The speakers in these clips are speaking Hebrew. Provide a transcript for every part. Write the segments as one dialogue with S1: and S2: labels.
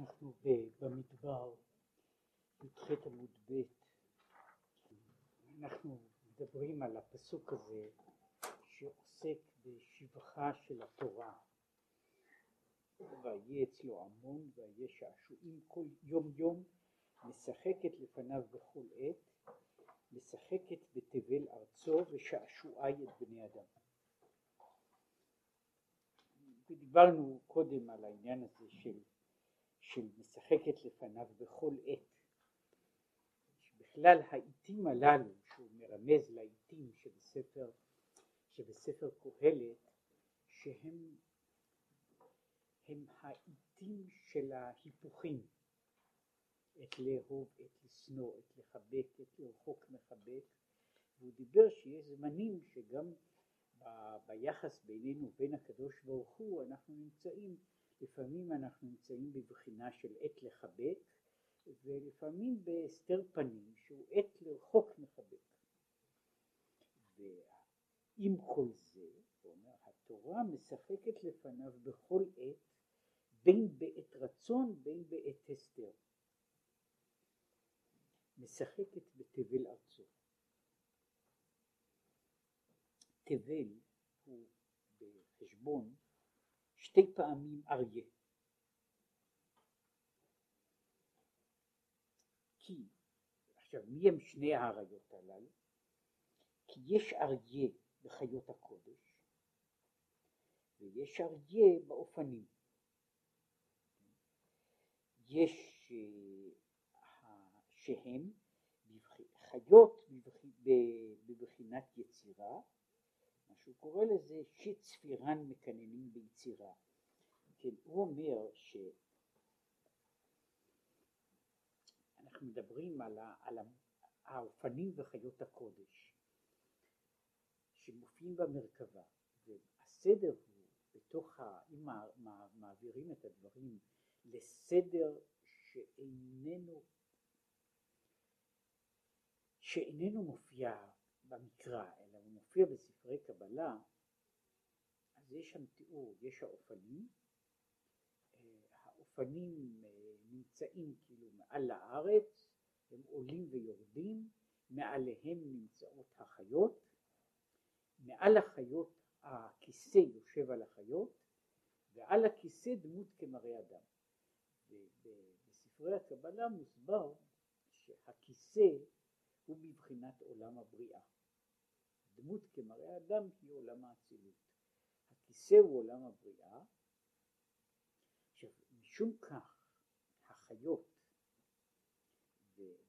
S1: אנחנו במדבר, י"ח עמוד ב', אנחנו מדברים על הפסוק הזה שעוסק בשבחה של התורה. ויהיה אצלו המון ויהיה שעשועים כל יום יום, משחקת לפניו בכל עת, משחקת בתבל ארצו ושעשועי את בני אדם. ודיברנו קודם על העניין הזה של של משחקת לפניו בכל עת. בכלל העיתים הללו שהוא מרמז לעיתים שבספר, שבספר קהלת שהם הם העיתים של ההיפוכים את לאהוב, את לשנוא, את לחבק, את לרחוק מחבק והוא דיבר שיש זמנים שגם ב, ביחס בינינו ובין הקדוש ברוך הוא אנחנו נמצאים לפעמים אנחנו נמצאים בבחינה של עת לחבק ולפעמים בהסתר פנים שהוא עת לרחוק מחבק. ועם כל זה, אומר, התורה משחקת לפניו בכל עת בין בעת רצון בין בעת הסתר. משחקת בתבל ארצו. תבל הוא בחשבון שתי פעמים אריה. כי, עכשיו מי הם שני האריות הללו? כי יש אריה בחיות הקודש ויש אריה באופנים. יש uh, שהם חיות בבחינת יצירה שהוא קורא לזה שצפירן מקננים ביצירה. כן, הוא אומר שאנחנו מדברים על, ה, על האופנים וחיות הקודש שמופיעים במרכבה, והסדר הוא בתוך, ה, אם מעבירים את הדברים לסדר שאיננו שאיננו מופיע במקרא, אלא הוא מופיע בספרי קבלה, אז יש שם תיאור, יש האופנים, אה, האופנים אה, נמצאים כאילו מעל לארץ, הם עולים ויורדים, מעליהם נמצאות החיות, מעל החיות הכיסא יושב על החיות, ועל הכיסא דמות כמראה אדם. בספרי הקבלה מוסבר שהכיסא הוא מבחינת עולם הבריאה. דמות כמראה אדם היא עולם האצילות. הכיסא הוא עולם הבריאה. עכשיו, משום כך החיות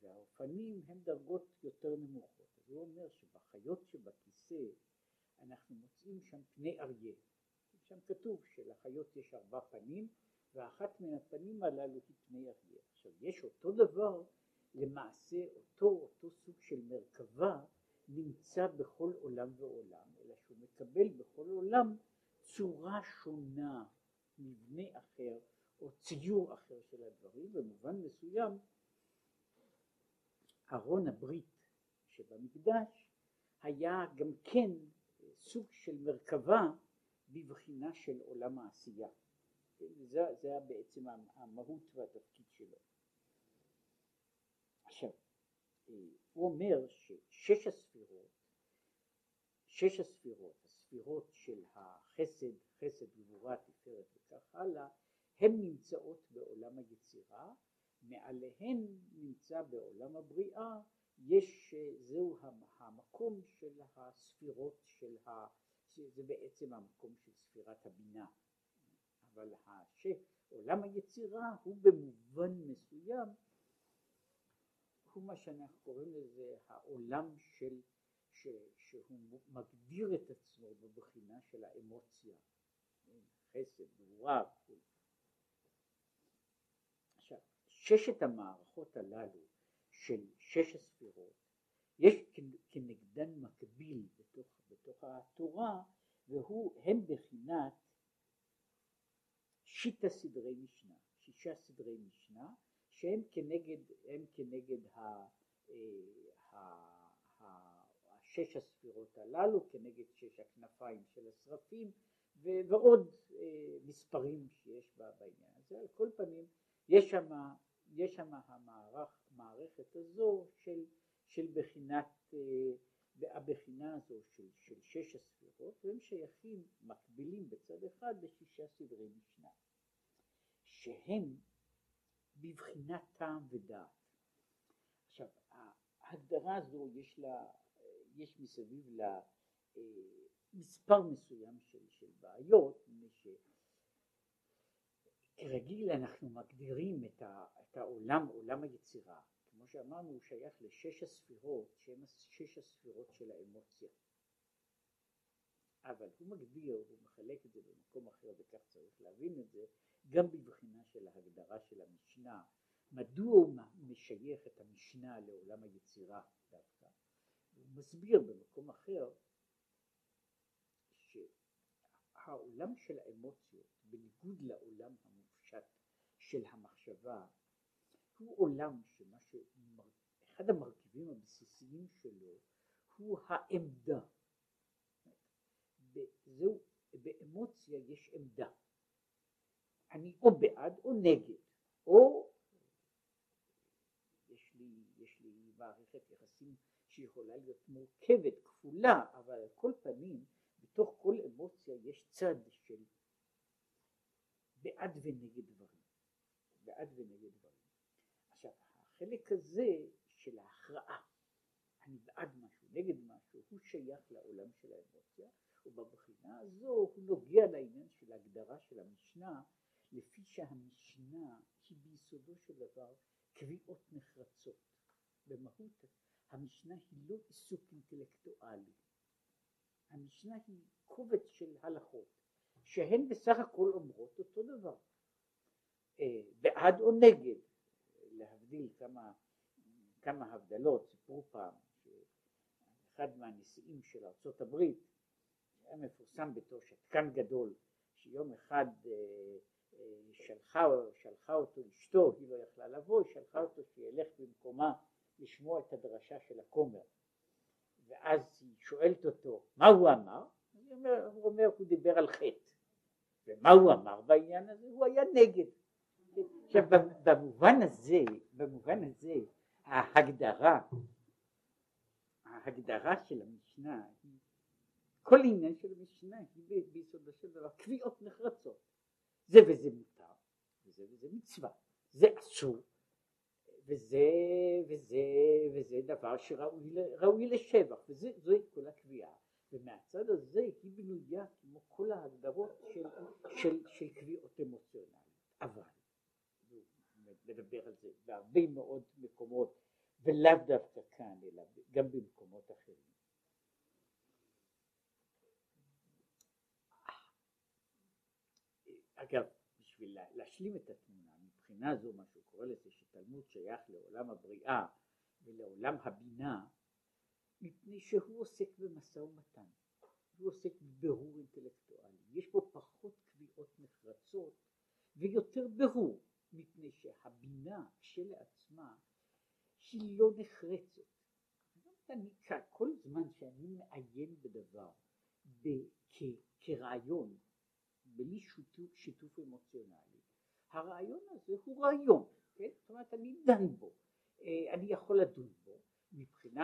S1: והאופנים הם דרגות יותר נמוכות. הוא אומר שבחיות שבכיסא אנחנו מוצאים שם פני אריה. שם כתוב שלחיות יש ארבע פנים ואחת מן הפנים הללו היא פני אריה. עכשיו יש אותו דבר למעשה אותו אותו סוג של מרכבה נמצא בכל עולם ועולם, אלא שהוא מקבל בכל עולם צורה שונה, מבנה אחר או ציור אחר של הדברים, במובן מסוים ארון הברית שבמקדש היה גם כן סוג של מרכבה בבחינה של עולם העשייה. זה, זה היה בעצם המהות והתפקיד שלו. עכשיו, הוא אומר ששש הספירות, שש הספירות, הספירות של החסד, חסד, גבורה, תפארת וכך הלאה, הן נמצאות בעולם היצירה, מעליהן נמצא בעולם הבריאה, יש, זהו המקום של הספירות של ה... זה בעצם המקום של ספירת הבינה, אבל עולם היצירה הוא במובן מסוים הוא מה שאנחנו קוראים לזה העולם של, ש, שהוא מגדיר את עצמו בבחינה של האמוציה, חסד, גבורה וכו'. עכשיו, ששת המערכות הללו של שש הספירות, יש כנגדן מקביל בתוך, בתוך התורה, והוא, הם בחינת שיטה סדרי משנה, שישה סדרי משנה, שהם כנגד, הם כנגד ה, ה, ה, ה, השש הספירות הללו, כנגד שש הכנפיים של השרפים ועוד אה, מספרים שיש בעניין הזה. על כל פנים יש שם, יש שם המערך, המערכת הזו של, של בחינת, אה, הבחינה הזו של, של שש הספירות, והם שייכים, מקבילים בצד אחד לשישה סדרי משנה, שהם בבחינת טעם ודעת. עכשיו, ההגדרה הזו יש לה, יש מסביב לה אה, מספר מסוים של, של בעיות, כרגיל אנחנו מגדירים את, ה, את העולם, עולם היצירה, כמו שאמרנו הוא שייך לשש הספירות שהן שש הספירות של האמוציה. אבל הוא מגדיר, הוא מחלק את זה במקום אחר וכך צריך להבין את זה, גם בבחינה של ההגדרה של המשנה, מדוע הוא משייך את המשנה לעולם היצירה דווקא. הוא מסביר במקום אחר שהעולם של האמוציות, בניגוד לעולם המופשט של המחשבה, הוא עולם שמה ש... אחד המרכיבים הבסיסיים שלו הוא העמדה. זהו, באמוציה יש עמדה. אני או בעד או נגד, או יש לי, יש לי מערכת יחסים שיכולה להיות מורכבת, כפולה, אבל על כל פנים בתוך כל אמוציה יש צד של בעד ונגד דברים, בעד ונגד דברים. עכשיו החלק הזה של ההכרעה, אני בעד משהו, נגד משהו, הוא שייך לעולם של האמוציה, ובבחינה הזו הוא נוגע לעניין של ההגדרה של המשנה, לפי שהמשנה היא ביסודו של דבר קביעות נחרצות. במהות המשנה היא לא עיסוק אינטלקטואלי, המשנה היא קובץ של הלכות שהן בסך הכל אומרות אותו דבר, אה, בעד או נגד, להבדיל כמה, כמה הבדלות, סיפרו פעם שאחד מהנשיאים של ארצות הברית היה מפורסם בתור שתקן גדול שיום אחד אה, שלחה, שלחה אותו אשתו, היא לא יכלה לבוא, שלחה אותו שילך במקומה לשמוע את הדרשה של הכומר ואז היא שואלת אותו מה הוא אמר, אומר, הוא אומר הוא דיבר על חטא ומה הוא אמר בעניין הזה? הוא היה נגד. עכשיו במובן הזה, במובן הזה ההגדרה, ההגדרה של המשנה כל עניין של המשנה היא ביסודו של דבר קביעות נחרצות. זה וזה מותר, וזה וזה מצווה, זה אסור, וזה וזה וזה דבר שראוי לשבח, וזוהי כל הקביעה. ומהצד הזה היא בנויה כמו כל ההגדרות של, של, של קביעות אמוציונליות. אבל, נדבר על זה בהרבה מאוד מקומות, ולאו דווקא כאן, אלא גם במקומות אחרים. אגב, בשביל להשלים את התמונה, מבחינה זו מה שהוא קורא לזה שתלמוד שייך לעולם הבריאה ולעולם הבינה, מפני שהוא עוסק במשא ומתן, הוא עוסק בבירור אינטלקטואלי, יש פה פחות קביעות נחרצות ויותר בירור, מפני שהבינה כשלעצמה היא לא נחרצת. אני כל זמן שאני מעיין בדבר כרעיון, בלי שיתוף, שיתוף אמוציונלי, הרעיון הזה הוא רעיון, כן? זאת אומרת אני דן בו, אה, אני יכול לדון בו, מבחינה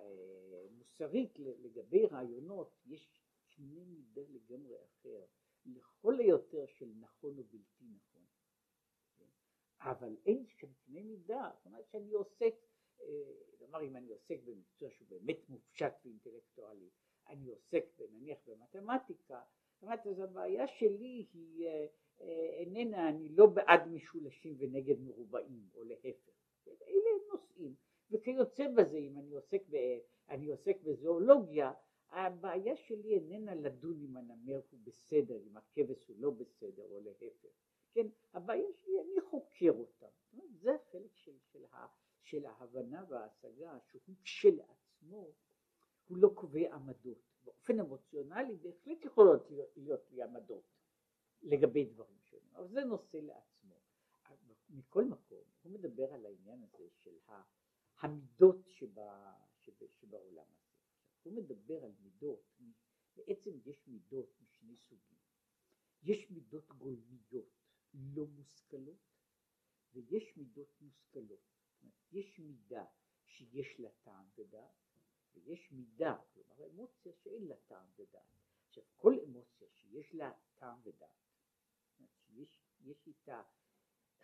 S1: אה, מוסרית לגבי רעיונות יש קנה מידה לגמרי אחר, לכל היותר של נכון או בלתי נכון. כן? אבל אין שם קנה מידה, זאת אומרת שאני עוסק, כלומר אה, אם אני עוסק במקצוע שהוא באמת מופשט ואינטלקטואלי, אני עוסק נניח במתמטיקה, זאת אומרת אז הבעיה שלי היא אה, איננה, אני לא בעד משולשים ונגד מרובעים או להפך? אלה נושאים. וכיוצא בזה אם אני עוסק, ב, אני עוסק בזואולוגיה הבעיה שלי איננה לדון אם הנמר הוא בסדר, אם הכבש הוא לא בסדר או להפך, כן, הבעיה שלי אני חוקר אותם, זה החלק של, של, של ההבנה וההשגה שהוא כשלעצמו הוא לא קובע עמדות, באופן אמוציונלי בהחלט יכולות להיות, להיות לי עמדות לגבי דברים שונים, אבל זה נושא לעצמו, מכל מקום הוא מדבר על העניין הזה של. המידות שבה, שבה, שבעולם הזה. הוא מדבר על מידות, בעצם יש מידות משני סוגים. יש מידות גולמיות לא מושכלות, ויש מידות מושכלות. יש מידה שיש לה טעם ודעת, ויש מידה, כלומר אמוציה שאין לה טעם ודעת. עכשיו, כל אמוציה שיש לה טעם ודעת, שיש, יש איתה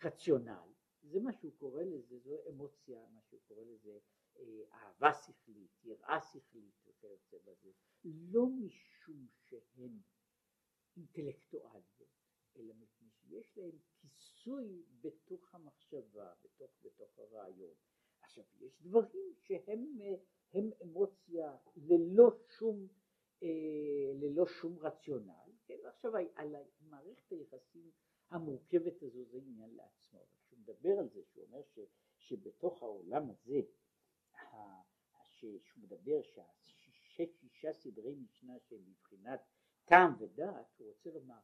S1: רציונל, זה מה שהוא קורא לזה, זו אמוציה, מה שהוא קורא לזה אה, אהבה שכלית, יראה שכלית וכיוצא בזה, לא משום שהן אינטלקטואליות, אלא מפני שיש להן כיסוי בתוך המחשבה, בתוך, בתוך הרעיון. עכשיו, יש דברים שהם הם אמוציה ללא שום, אה, ללא שום רציונל, כן, עכשיו על מערכת היחסים המורכבת הזו זה עניין לעצמו, כשהוא מדבר על זה, שהוא אומר ש, שבתוך העולם הזה, שהוא מדבר שהשישה סדרי משנה שהם מבחינת טעם ודעת, הוא רוצה לומר,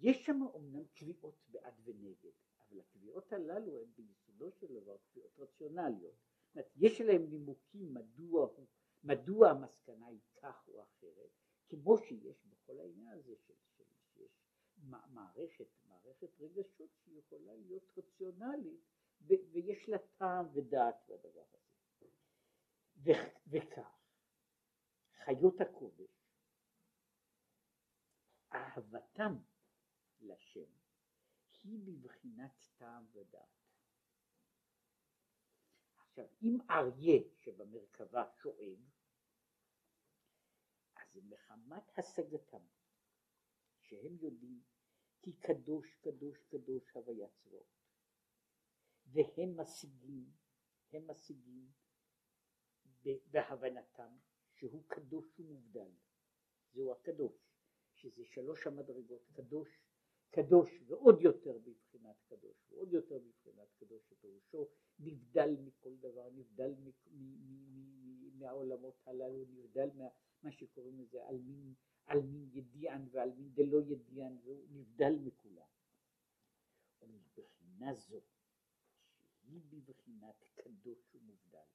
S1: יש שם אומנם קביעות בעד ונגד, אבל הקביעות הללו הן ביסודו של דבר קביעות רציונליות. יש להם נימוקים מדוע, מדוע המסקנה היא כך או אחרת, כמו שיש בכל העניין הזה של, של, שיש מערכת, מערכת רגשות שיכולה להיות רציונלית ויש לה טעם ודעת בדבר הזה. וכך, חיות הקודש, אהבתם לשם היא בבחינת טעם ודעת. עכשיו, אם אריה שבמרכבה שואג, אז זה מחמת השגתם, שהם יודעים כי קדוש קדוש קדוש הוויה צבאות, והם משיגים, הם משיגים בהבנתם שהוא קדוש ומובדל, זהו הקדוש, שזה שלוש המדרגות, קדוש, קדוש ועוד יותר בבחינת קדוש, ועוד יותר בבחינת קדוש, שפירושו נבדל מכל דבר, נבדל מהעולמות הללו, נבדל מה שקוראים לזה עלמין, עלמין ידיען ועלמין דלא ידיען, והוא נבדל מכולם. ומבחינה זו, שהיא בבחינת קדוש ומובדל,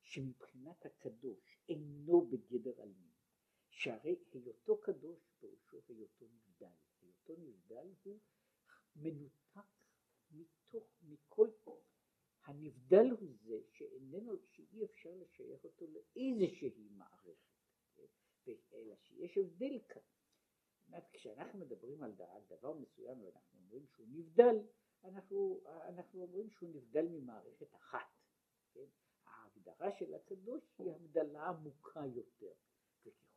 S1: שמבחינת הקדוש אינו בגדר עלמין, שהרי היותו קדוש פירושו היותו נבדל, היותו נבדל הוא מנותק מתוך, מכל, הנבדל הוא זה שאיננו, שאי אפשר לשייך אותו לאיזושהי מערכת, כן? אלא שיש הבדל כאן. כשאנחנו מדברים על דבר מסוים ואנחנו אומרים שהוא נבדל, אנחנו, אנחנו אומרים שהוא נבדל ממערכת אחת. כן? ההגדרה של הקדוש היא הבדלה עמוקה יותר.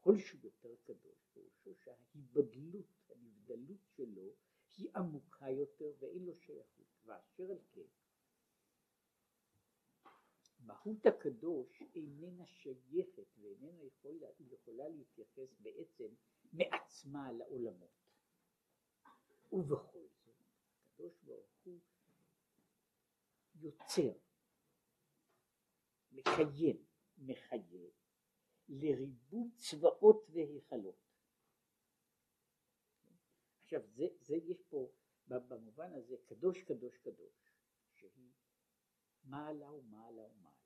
S1: וככל שהוא יותר קדוש, פירושו שההיבדלות, הנבדלות שלו, היא עמוקה יותר ואין לו שייכות. ואשר על כן, מהות הקדוש איננה שייכת ואיננה יכולה, יכולה להתייחס בעצם מעצמה לעולמות. ובכל זאת, הקדוש ברוך הוא יוצר, מקיים, מחייב, לריבוי צבאות והיכלות. עכשיו זה, זה יש פה במובן הזה קדוש קדוש קדוש שהיא מעלה ומעלה ומעלה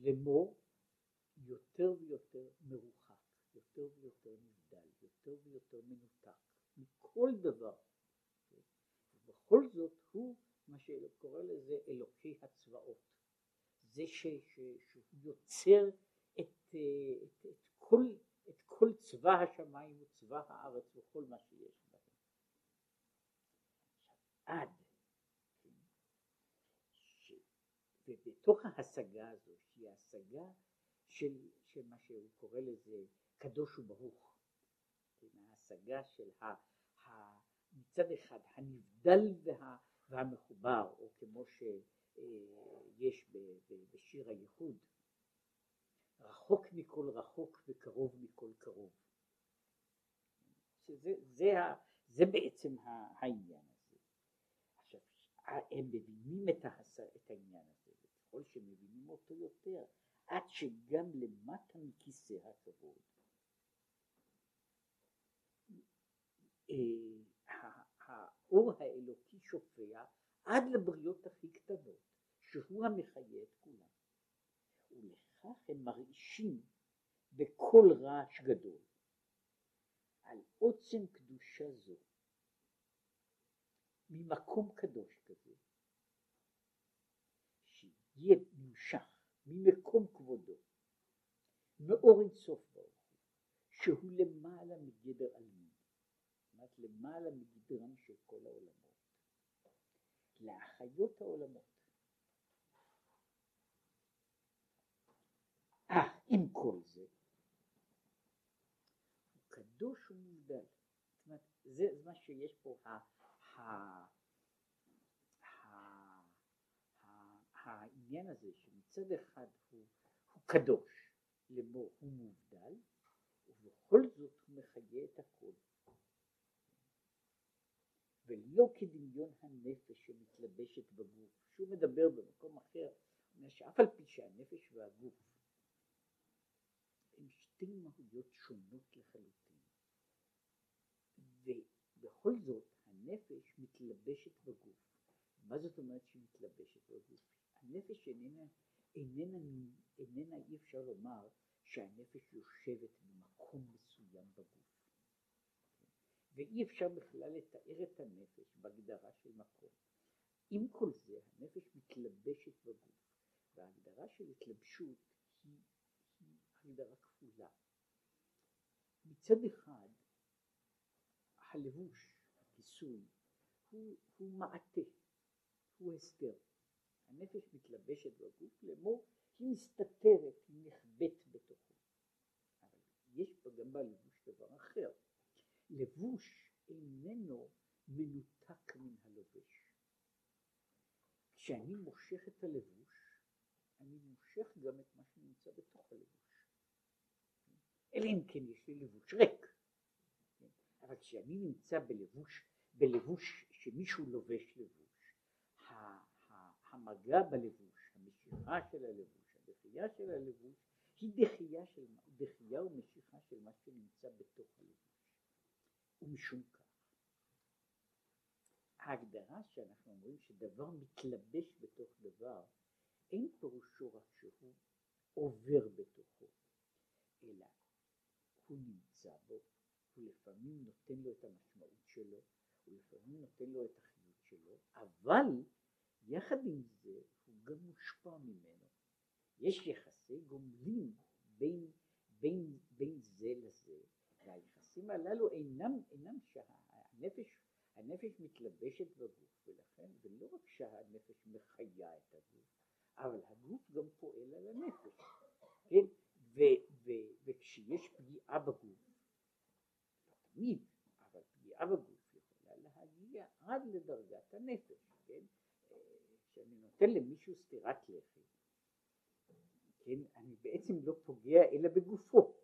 S1: לאמור יותר ויותר מרוחק, יותר ויותר נבדל, יותר ויותר מנותק מכל דבר. ובכל זאת הוא מה שקורא לזה אלוקי הצבאות. זה ש, ש, שהוא יוצר את, את, כל, את כל צבא השמיים וצבא הארץ וכל מה שיש בהם. עד ובתוך ההשגה הזו, שהיא ההשגה של, של מה שהוא קורא לזה קדוש וברוך, כן, ההשגה של ה, ה, מצד אחד הנבדל וה, והמחובר, או כמו שיש בשיר הייחוד, רחוק מכל רחוק וקרוב מכל קרוב. שזה זה, זה בעצם העניין הזה. עכשיו, הם מבינים את, ההס, את העניין הזה. ככל שמבינים אותו יותר, עד שגם למטה מכיסא הכבוד אה, האור האלוקי שופע עד לבריות הכי קטנות, שהוא המחיה את כולם. ולכך הם מרעישים בקול רעש גדול על עוצם קדושה זו ממקום קדוש כזה מגיע, נמשך, ממקום כבודו, מאור אינסוף ברוך הוא, שהוא למעלה מגדר עלמין, למעלה מגדרם של כל העולמות, להחיות העולמות. אה, עם כל זה, הוא קדוש ומובדל. זאת אומרת, זה מה שיש פה, העניין הזה שמצד אחד הוא, הוא קדוש, לאמור הוא מובדל, ובכל זאת הוא מחיה את הכל. ולא כדמיון הנפש שמתלבשת בגוף, שהוא מדבר במקום אחר, אומר שאף על פי שהנפש והגוף הם שתי מהויות שונות לחלוטין, ובכל זאת הנפש מתלבשת בגוף. מה זאת אומרת שהיא מתלבשת בגוף? הנפש איננה, איננה, איננה אי אפשר לומר שהנפש יושבת במקום מסוים בגוף. ואי אפשר בכלל לתאר את הנפש בהגדרה של מקום. עם כל זה הנפש מתלבשת בגוף, וההגדרה של התלבשות הגדרה כפולה. מצד אחד הלבוש, הכיסוי, הוא, הוא מעטה, הוא הסתר. הנפש מתלבשת בגוף לאמור, היא מסתתרת, היא נחבאת בתוכו. אבל יש בה גם בלבוש דבר אחר. לבוש איננו מנותק מן הלובש. כשאני מושך את הלבוש, אני מושך גם את מה שנמצא בתוך הלבוש. אלא אם כן יש לי לבוש ריק. אבל כשאני נמצא בלבוש, בלבוש שמישהו לובש לבוש, המגע בלבוש, המשיכה של הלבוש, הדחייה של הלבוש, היא דחייה, של, דחייה ומשיכה של מה שנמצא בתוך הלבוש. ומשום כך, ההגדרה שאנחנו אומרים שדבר מתלבש בתוך דבר, אין פירושו רק שהוא עובר בתוכו, אלא הוא נמצא בו, הוא לפעמים נותן לו את המשמעות שלו, הוא לפעמים נותן לו את החיות שלו, אבל יחד עם זה הוא גם מושפע ממנו. יש יחסי גומלין בין, בין, בין זה לזה, והיחסים הללו אינם, אינם שהנפש הנפש מתלבשת בגוף, ולכן, ולא רק שהנפש מחיה את הגוף, אבל הגוף גם פועל על הנפש, כן? ו, וכשיש פגיעה בגוף, לא תמיד, אבל פגיעה בגוף יכולה להגיע עד לדרגת הנפש, כן? שאני נותן למישהו סטירת לחי, כן, אני בעצם לא פוגע אלא בגופו,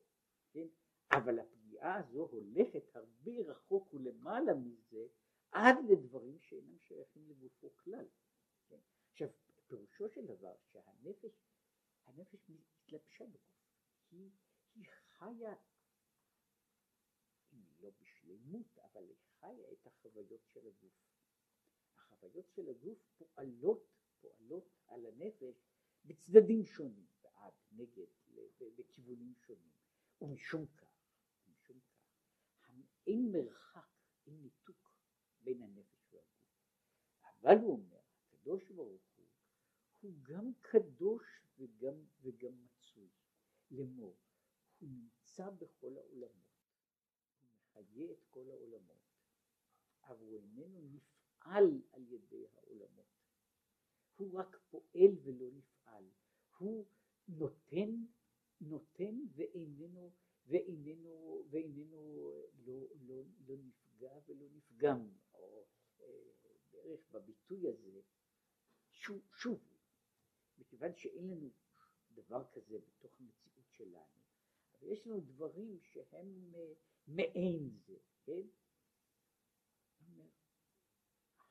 S1: כן, אבל הפגיעה הזו הולכת הרבה רחוק ולמעלה מזה עד לדברים שאינם שייכים לגופו כלל. כן? עכשיו, פירושו של דבר שהנפש, הנפש מתלבשה בגוף, היא, היא חיה, אם לא בשלמות, אבל היא חיה את החוויות של הגוף. החוויות של הגוף פועלות, פועלות על הנפש בצדדים שונים, בעד, נגד, בכיוונים שונים. ומשום כך, ומשום כך, אין מרחק, אין ניתוק בין הנפש והגוף. אבל הוא אומר, הקדוש ברוך הוא, הוא גם קדוש וגם, וגם מצוי. לאמור, הוא נמצא בכל העולמות, הוא מחיה את כל העולמות, אבל הוא איננו. נפעל על ידי העולמות. הוא רק פועל ולא נפעל. הוא נותן, נותן ואיננו, ואיננו, ואיננו לא, לא, לא נפגע ולא נפגם, או אה, בערך בביטוי הזה, שוב, שוב, מכיוון שאין לנו דבר כזה בתוך המציאות שלנו, אבל יש לנו דברים שהם אה, מעין זה, כן?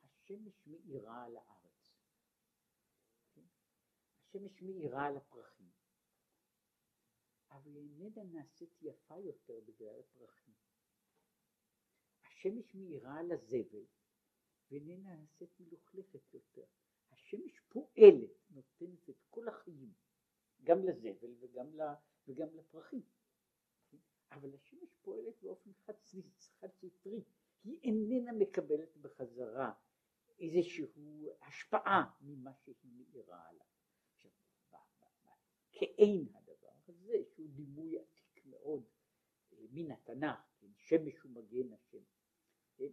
S1: השמש מאירה על הארץ. כן? השמש מאירה על הפרחים. אבל איננה נעשית יפה יותר בגלל הפרחים. השמש מאירה על הזבל ואיננה נעשית מלוכלכת יותר. השמש פועלת, נותנת את כל החיים, גם לזבל וגם, וגם לפרחים. כן? אבל השמש פועלת באופן חד סטרי, היא איננה מקבלת בחזרה איזושהי השפעה ממה שהיא מאירה עליו. כאין הדבר הזה, שהוא דימוי עתיק מאוד אה, מן התנ"ך, כן, שמש ומגן השם. כן,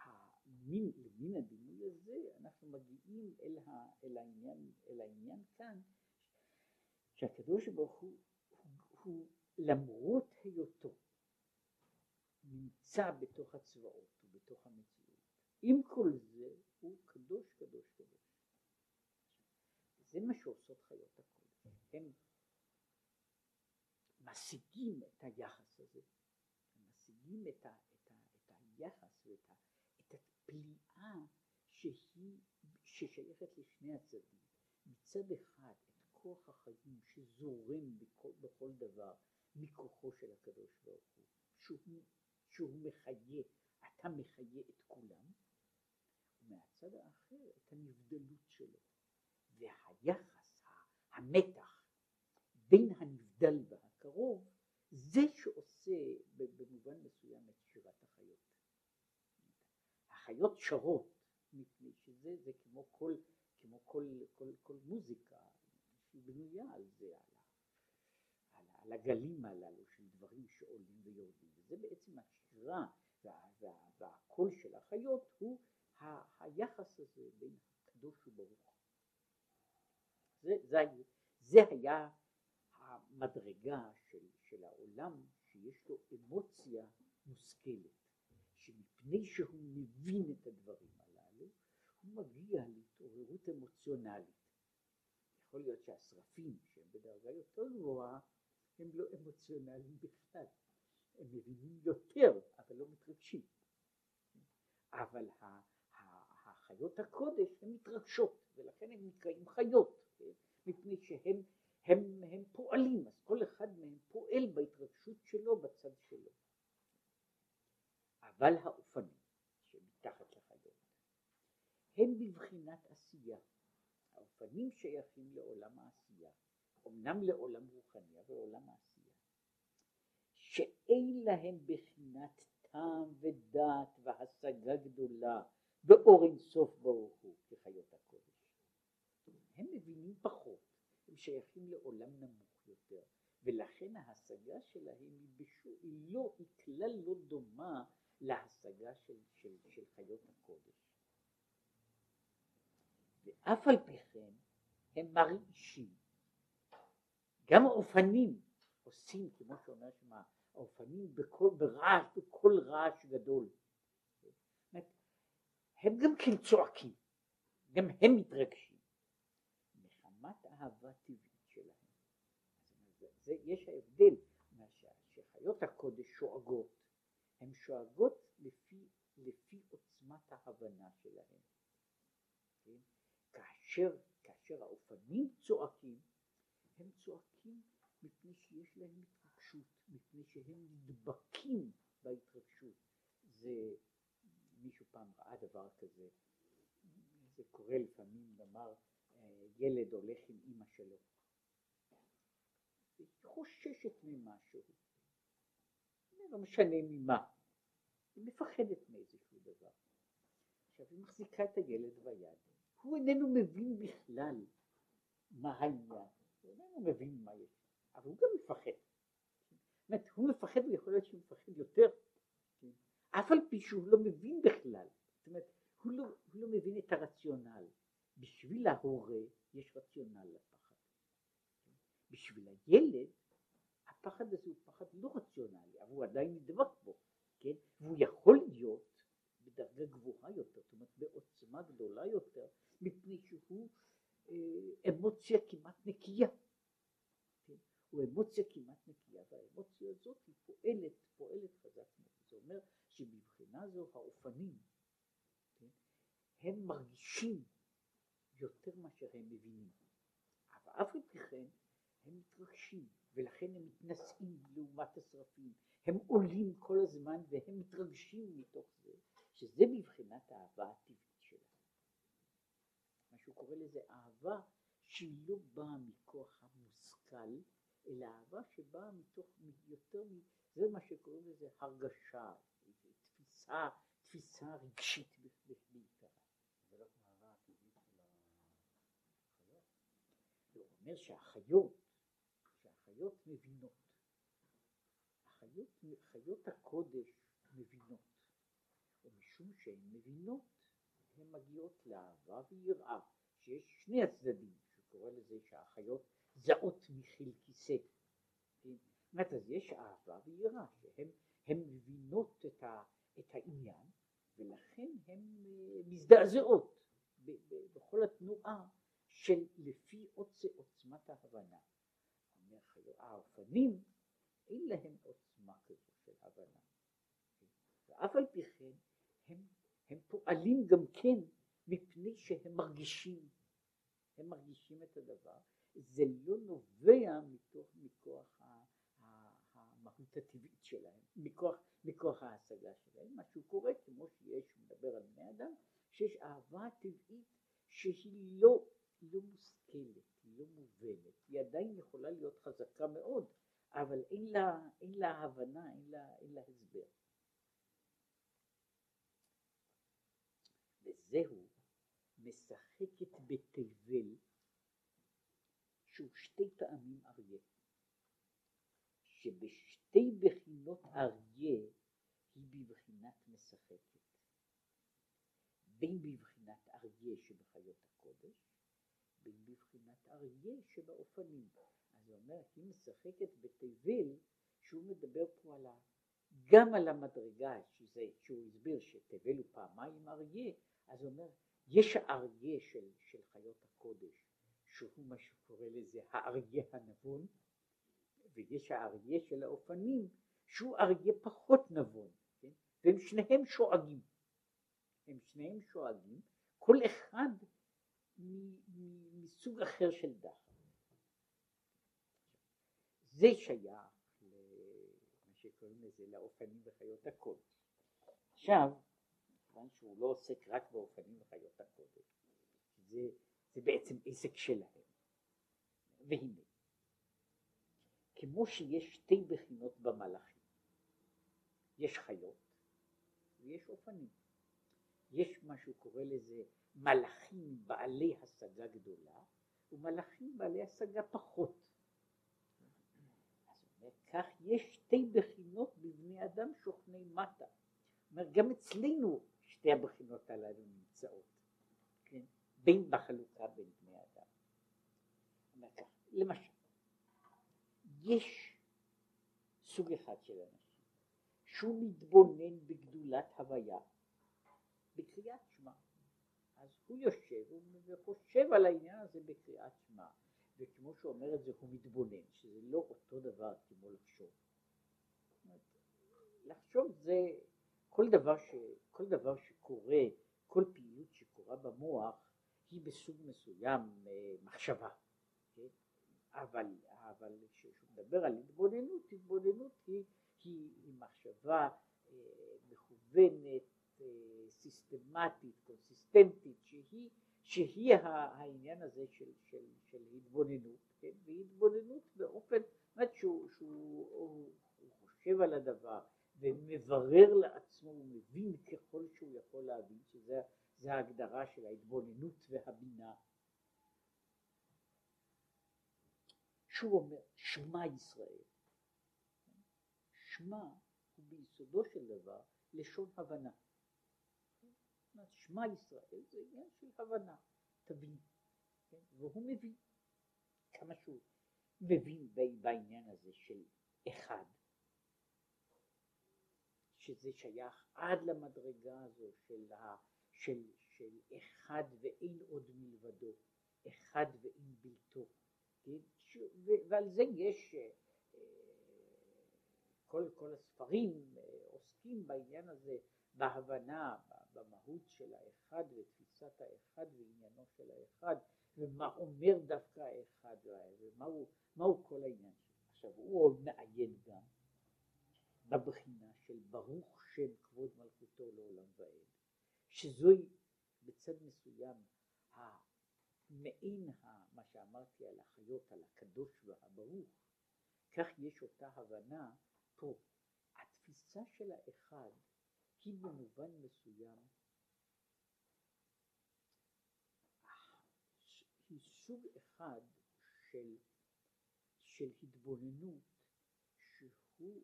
S1: המין, למין הדימוי הזה אנחנו מגיעים אל, ה, אל, העניין, אל העניין כאן, שהקדוש ברוך הוא, הוא, למרות היותו נמצא בתוך הצבאות ובתוך המציאות, עם כל זה הוא קדוש קדוש קדוש. זה מה שעושות חיות הקודש, הם משיגים את היחס הזה, הם משיגים את, ה, את, ה, את היחס ואת ה, את הפליאה שהיא, ששייכת לשני הצדדים. מצד אחד כוח החיים שזורם בכל, בכל דבר מכוחו של הקדוש ברוך הוא, שהוא, שהוא מחיה, אתה מחיה את כולם, ומהצד האחר את הנבדלות שלו. והיחס, המתח בין הנבדל והקרוב, זה שעושה במובן מסוים את שירת החיות. החיות שרות, מפני שזה זה כמו כל, כמו כל, כל, כל מוזיקה בנויה על זה, על, על, על הגלים הללו של דברים שעולים ויורדים, וזה בעצם השירה וה, וה, והקול של החיות הוא ה, היחס הזה בין הקדוש וברוך. זה, זה, זה היה המדרגה של, של העולם שיש לו אמוציה מושכלת, שמפני שהוא מבין את הדברים הללו, הוא מגיע להתעוררות אמוציונלית. יכול להיות שהשרפים שהם בדרגה יותר גבוהה הם לא אמוציונליים בכלל, הם מבינים יותר אבל לא מתרגשים. אבל החיות הקודש הן מתרגשות ולכן הם נקראים חיות. מפני שהם הם, הם פועלים, אז כל אחד מהם פועל בהתרגשות שלו בצד שלו. אבל האופנים שמתחת לחיות הם בבחינת עשייה. האופנים שייכים לעולם העשייה, אמנם לעולם רוחני, אבל לעולם העשייה, שאין להם בחינת טעם ודעת והשגה גדולה באור אינסוף ברוך הוא כחיות הקודש. הם מבינים פחות, הם שייכים לעולם נמוך יותר, ולכן ההשגה שלהם היא, בשו, היא, לא, היא כלל לא דומה להשגה של, של, של חיות הקודש. ואף על פי כן הם מרעישים. גם האופנים עושים, כמו שאומר שמה, האופנים בכל, ברעש, בכל רעש גדול. הם גם כן צועקים, גם הם מתרגשים. רמת אהבה טבעית שלהם. זה, זה, יש ההבדל שחיות הקודש שואגות, הן שואגות לפי, לפי עוצמת ההבנה שלהן. כאשר, כאשר האופנים צועקים, הם צועקים מפני שיש להם התרגשות, מפני שהם נדבקים בהתרגשות. זה, מישהו פעם ראה דבר כזה, זה קורה לפעמים, נאמר, ילד הולך עם אימא שלו. היא חוששת ממשהו, לא משנה ממה, היא מפחדת מאיזשהו דבר. עכשיו היא מחזיקה את הילד ביד, הוא איננו מבין בכלל מה העניין, הוא איננו מבין מה יש, אבל הוא גם מפחד. זאת אומרת, הוא מפחד ויכול להיות שהוא מפחד יותר? אף על פי שהוא לא מבין בכלל, זאת אומרת, הוא לא, הוא לא מבין את הרציונל. בשביל ההורה יש רציונל לפחד. בשביל הילד הפחד הזה הוא פחד לא רציונלי, אבל הוא עדיין נדבק בו, כן? והוא יכול להיות בדרגה גבוהה יותר, זאת אומרת בעוצמה גדולה יותר, מפני שהוא אה, אמוציה כמעט נקייה. כן? הוא אמוציה כמעט נקייה, והאמוציה הזאת היא פועלת, פועלת חזק מאוד. זה אומר שבבחינה זו האופנים, כן? הם מרגישים יותר מאשר הם מבינים. אבל אף על פי כן הם מתרגשים, ולכן הם מתנשאים לעומת השרפים. הם עולים כל הזמן והם מתרגשים מתוך זה, שזה מבחינת האהבה הטבעית שלהם. מה שהוא קורא לזה אהבה שהיא לא באה מכוח המושכל, אלא אהבה שבאה מתוך יותר, זה מה שקוראים לזה הרגשה, תפיסה, תפיסה רגשית בעיקרה. אומר שהחיות החיות מבינות. החיות, חיות הקודש מבינות, ומשום שהן מבינות, הן מגיעות לאהבה ויראה, שיש שני הצדדים, שקורא לזה שהחיות זעות מחיל כיסא. זאת אומרת, אז יש אהבה ויראה, שהן מבינות את, ה, את העניין, ולכן הן אה, מזדעזעות בכל התנועה של לפי עוצמת ההבנה. האופנים אין להם עוצמה כזו של הבנה. ואף על פי כן הם, הם פועלים גם כן מפני שהם מרגישים, הם מרגישים את הדבר, זה לא נובע מתוך, מכוח המהות הטבעית שלהם, מכוח, מכוח ההשגה שלהם, מה שהוא קורא כמו שיש, הוא מדבר על בני אדם, שיש אהבה טבעית שהיא לא, לא מושכלת, היא לא מובנת, היא עדיין יכולה להיות חזקה מאוד, אבל אין לה, אין לה הבנה, אין לה, אין לה הסבר. וזהו משחקת בתבל שהוא שתי טעמים אריה, שבשתי בחינות אריה היא בבחינת משחקת, בין בבחינת אריה שבחיות הקודש, בין בבחינת אריה שבאופנים. אז הוא אומר, היא משחקת בתבל, שהוא מדבר פה על ה... גם על המדרגה, שזה, שהוא הסביר שתבל הוא פעמיים אריה, אז הוא אומר, יש האריה של, של חיות הקודש, שהוא מה שקורא לזה האריה הנבון, ויש האריה של האופנים, שהוא אריה פחות נבון, כן? והם שניהם שואגים. הם שניהם שואגים, כל אחד מסוג אחר של דחף. זה שייך למה שקוראים לזה לאופנים וחיות הקודש. עכשיו, כיוון שהוא לא עוסק רק באופנים וחיות הקודש, זה, זה בעצם עסק שלהם. והנה, כמו שיש שתי בחינות במלאכים, יש חיות ויש אופנים. יש מה שהוא קורא לזה מלאכים בעלי השגה גדולה ומלאכים בעלי השגה פחות. כך יש שתי בחינות בבני אדם שוכני מטה. אומר, גם אצלנו שתי הבחינות הללו נמצאות, כן? בין בחלוקה בין בני אדם. למשל, יש סוג אחד של אנשים שהוא מתבונן בגדולת הוויה בקריאת שמע. אז הוא יושב וחושב על העניין הזה בקריאת שמע, וכמו שהוא אומר את זה הוא מתבונן, שזה לא אותו דבר כמו לחשוב. לחשוב זה כל דבר, ש, כל דבר שקורה, כל פעילות שקורה במוח היא בסוג מסוים אה, מחשבה, כן? אבל, אבל כשהוא מדבר על התבוננות, התבוננות היא, היא, היא מחשבה אה, מכוונת, אה, סיסטמטית, קונסיסטנטית, שהיא, שהיא העניין הזה של, של, של התבוננות, כן? והתבוננות באופן, זאת אומרת שהוא, שהוא הוא, הוא חושב על הדבר, ומברר לעצמו, הוא מבין ככל שהוא יכול להבין, שזה ההגדרה של ההתבוננות והבינה. שהוא אומר, שמע ישראל. שמע הוא ביסודו של דבר לשון הבנה. שמע ישראל זה עניין של הבנה, תבין. כן? והוא מבין כמה שהוא מבין בעניין הזה של אחד. שזה שייך עד למדרגה הזו של, ה, של, של אחד ואין עוד מלבדו, אחד ואין בלתו, כן? ש, ו, ועל זה יש אה, כל, כל הספרים אה, עוסקים בעניין הזה, בהבנה, במהות של האחד ותפיסת האחד ועניינו של האחד ומה אומר דווקא האחד ומהו כל העניין. עכשיו הוא עוד מעיין גם בבחינה של ברוך שם כבוד מלכותו לעולם ועד, שזוהי בצד מסוים המעין מה שאמרתי על החיות, על הקדוש והברוך, כך יש אותה הבנה פה. התפיסה של האחד היא במובן מסוים היא סוג אחד של של התבוננות שהוא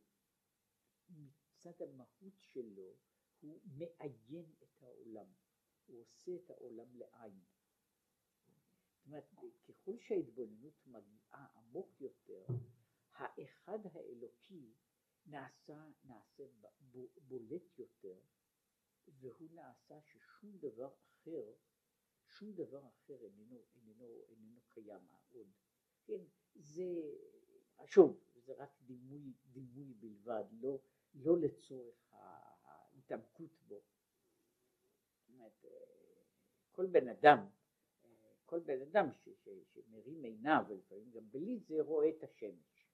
S1: מצד המהות שלו הוא מעיין את העולם, הוא עושה את העולם לעין. זאת אומרת, ככל שההתבוננות מגיעה עמוק יותר, האחד האלוקי נעשה, נעשה בולט יותר, והוא נעשה ששום דבר אחר, שום דבר אחר איננו, איננו, איננו קיים עוד. כן, זה, שוב, זה רק דימוי, דימוי בלבד, לא, לא לצורך ההתעמקות בו. אומרת, כל בן אדם, כל בן אדם ש, ש, שמרים עיניו, ולפעמים גם בלי זה, רואה את השמש.